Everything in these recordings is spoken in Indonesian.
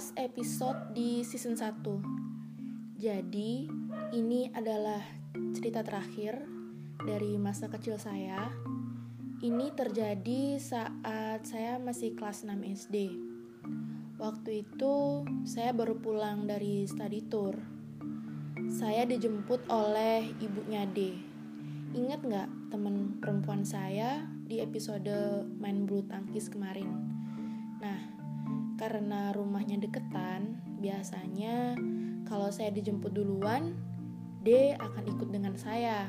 last episode di season 1 Jadi ini adalah cerita terakhir dari masa kecil saya. Ini terjadi saat saya masih kelas 6 SD Waktu itu saya baru pulang dari study tour. Saya dijemput oleh ibunya D. Ingat nggak temen perempuan saya di episode main bulu tangkis kemarin? Nah, karena rumahnya deketan, biasanya kalau saya dijemput duluan, D akan ikut dengan saya.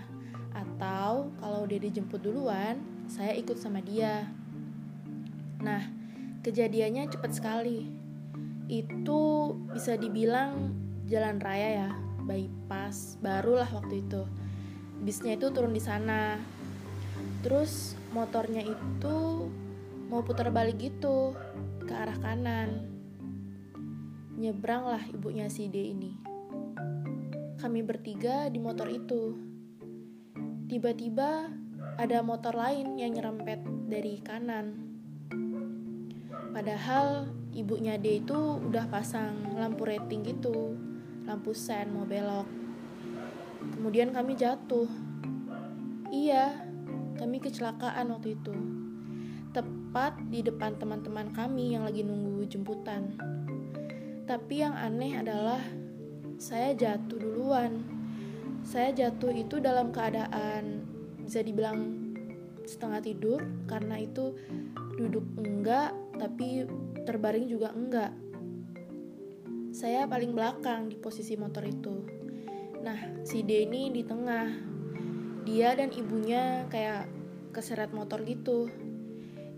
Atau kalau D dijemput duluan, saya ikut sama dia. Nah, kejadiannya cepat sekali. Itu bisa dibilang jalan raya ya, bypass barulah waktu itu. Bisnya itu turun di sana. Terus motornya itu mau putar balik gitu ke arah kanan. Nyebranglah ibunya si D ini. Kami bertiga di motor itu. Tiba-tiba ada motor lain yang nyerempet dari kanan. Padahal ibunya D itu udah pasang lampu rating gitu, lampu sen mau belok. Kemudian kami jatuh. Iya, kami kecelakaan waktu itu tepat di depan teman-teman kami yang lagi nunggu jemputan. Tapi yang aneh adalah saya jatuh duluan. Saya jatuh itu dalam keadaan bisa dibilang setengah tidur karena itu duduk enggak tapi terbaring juga enggak. Saya paling belakang di posisi motor itu. Nah, si Denny di tengah. Dia dan ibunya kayak keseret motor gitu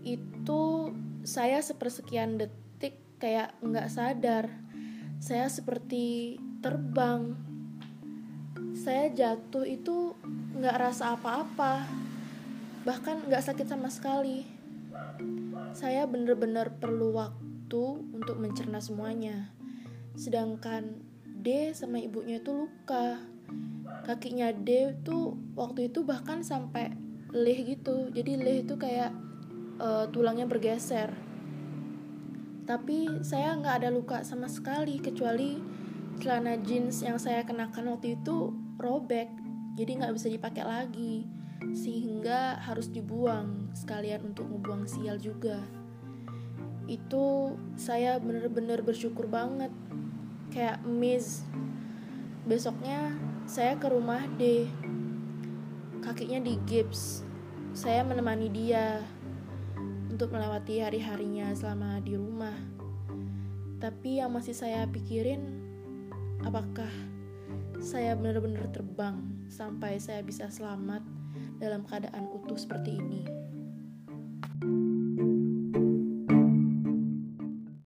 itu saya sepersekian detik kayak nggak sadar. Saya seperti terbang. Saya jatuh itu nggak rasa apa-apa. Bahkan nggak sakit sama sekali. Saya bener-bener perlu waktu untuk mencerna semuanya. Sedangkan D sama ibunya itu luka. Kakinya D tuh waktu itu bahkan sampai leh gitu. Jadi leh itu kayak uh, tulangnya bergeser. Tapi saya nggak ada luka sama sekali kecuali celana jeans yang saya kenakan waktu itu robek jadi nggak bisa dipakai lagi sehingga harus dibuang sekalian untuk membuang sial juga. Itu saya bener-bener bersyukur banget kayak miss. Besoknya saya ke rumah D kakinya di gips. Saya menemani dia untuk melewati hari-harinya selama di rumah. Tapi yang masih saya pikirin, apakah saya benar-benar terbang sampai saya bisa selamat dalam keadaan utuh seperti ini?